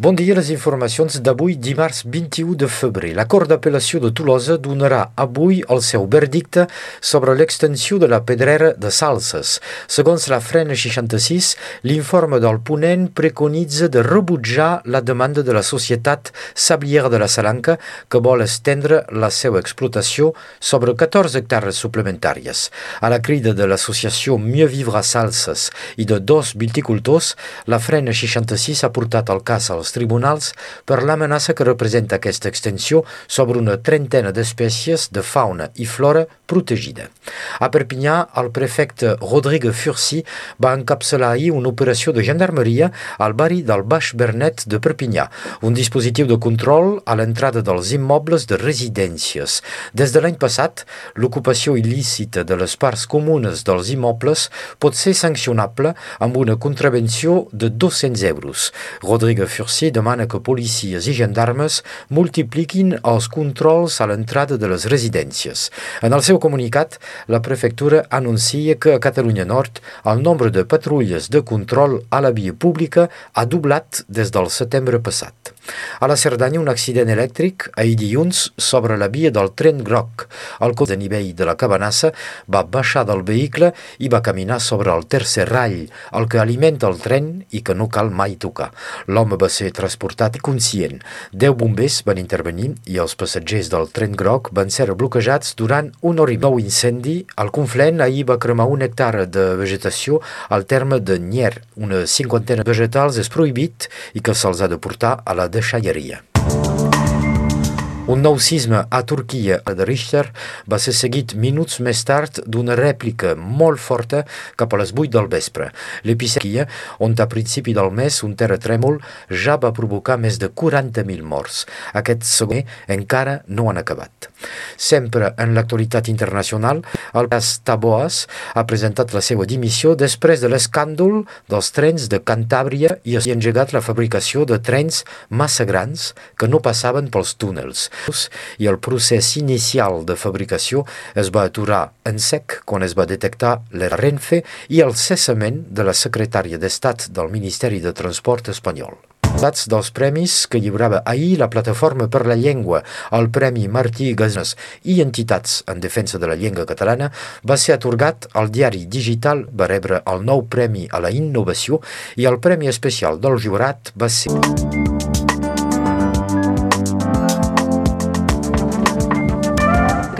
Bon dia, les informacions d'avui, dimarts 21 de febrer. La Cort d'Apel·lació de Tolosa donarà avui el seu verdicte sobre l'extensió de la pedrera de Salses. Segons la Frena 66, l'informe del ponent preconitza de rebutjar la demanda de la societat Sabliera de la Salanca que vol estendre la seva explotació sobre 14 hectares suplementàries. A la crida de l'associació Mieux Vivre a Salses i de dos viticultors, la Frena 66 ha portat el cas als als tribunals per l'amenaça que representa aquesta extensió sobre una trentena d'espècies de fauna i flora protegida. A Perpinyà, el prefecte Rodrigue Fursi va encapçalar ahir una operació de gendarmeria al barri del Baix Bernet de Perpinyà, un dispositiu de control a l'entrada dels immobles de residències. Des de l'any passat, l'ocupació il·lícita de les parts comunes dels immobles pot ser sancionable amb una contravenció de 200 euros. Rodrigue Fursi Garcia demana que policies i gendarmes multipliquin els controls a l'entrada de les residències. En el seu comunicat, la prefectura anuncia que a Catalunya Nord el nombre de patrulles de control a la via pública ha doblat des del setembre passat. A la Cerdanya, un accident elèctric ahir dilluns sobre la via del tren groc. El cos de nivell de la cabanassa va baixar del vehicle i va caminar sobre el tercer rall, el que alimenta el tren i que no cal mai tocar. L'home va ser transportat conscient. Deu bombers van intervenir i els passatgers del tren groc van ser bloquejats durant un hora i nou incendi. Al Conflent ahir va cremar un hectare de vegetació al terme de Nyer. Una cinquantena de vegetals és prohibit i que se'ls ha de portar a la deixalleria. Un nou sisme a Turquia de Richter va ser seguit minuts més tard d'una rèplica molt forta cap a les 8 del vespre. L'epicèria, on a principi del mes un terratrèmol ja va provocar més de 40.000 morts. Aquest segon encara no han acabat. Sempre en l'actualitat internacional, el cas Taboas ha presentat la seva dimissió després de l'escàndol dels trens de Cantàbria i ha engegat la fabricació de trens massa grans que no passaven pels túnels i el procés inicial de fabricació es va aturar en sec quan es va detectar la Renfe i el cessament de la secretària d'Estat del Ministeri de Transport espanyol. Dats dels premis que lliurava ahir la Plataforma per la Llengua, el Premi Martí Gasnes i entitats en defensa de la llengua catalana, va ser atorgat al diari digital, va rebre el nou Premi a la Innovació i el Premi Especial del Jurat va ser...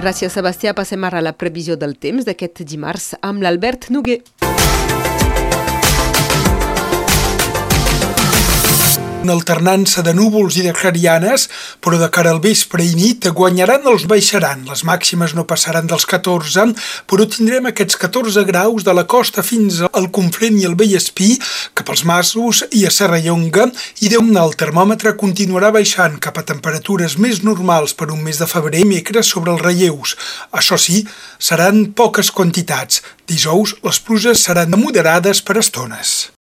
Gràcies, Sebastià. Passem ara a la previsió del temps d'aquest dimarts amb l'Albert Noguer. Una alternança de núvols i de clarianes, però de cara al vespre i nit guanyaran els baixaran. Les màximes no passaran dels 14, però tindrem aquests 14 graus de la costa fins al Conflent i el Vallespí, cap als Masos i a Serra Llonga, i d'un el termòmetre continuarà baixant cap a temperatures més normals per un mes de febrer i micres sobre els relleus. Això sí, seran poques quantitats. Dijous les pluges seran moderades per estones.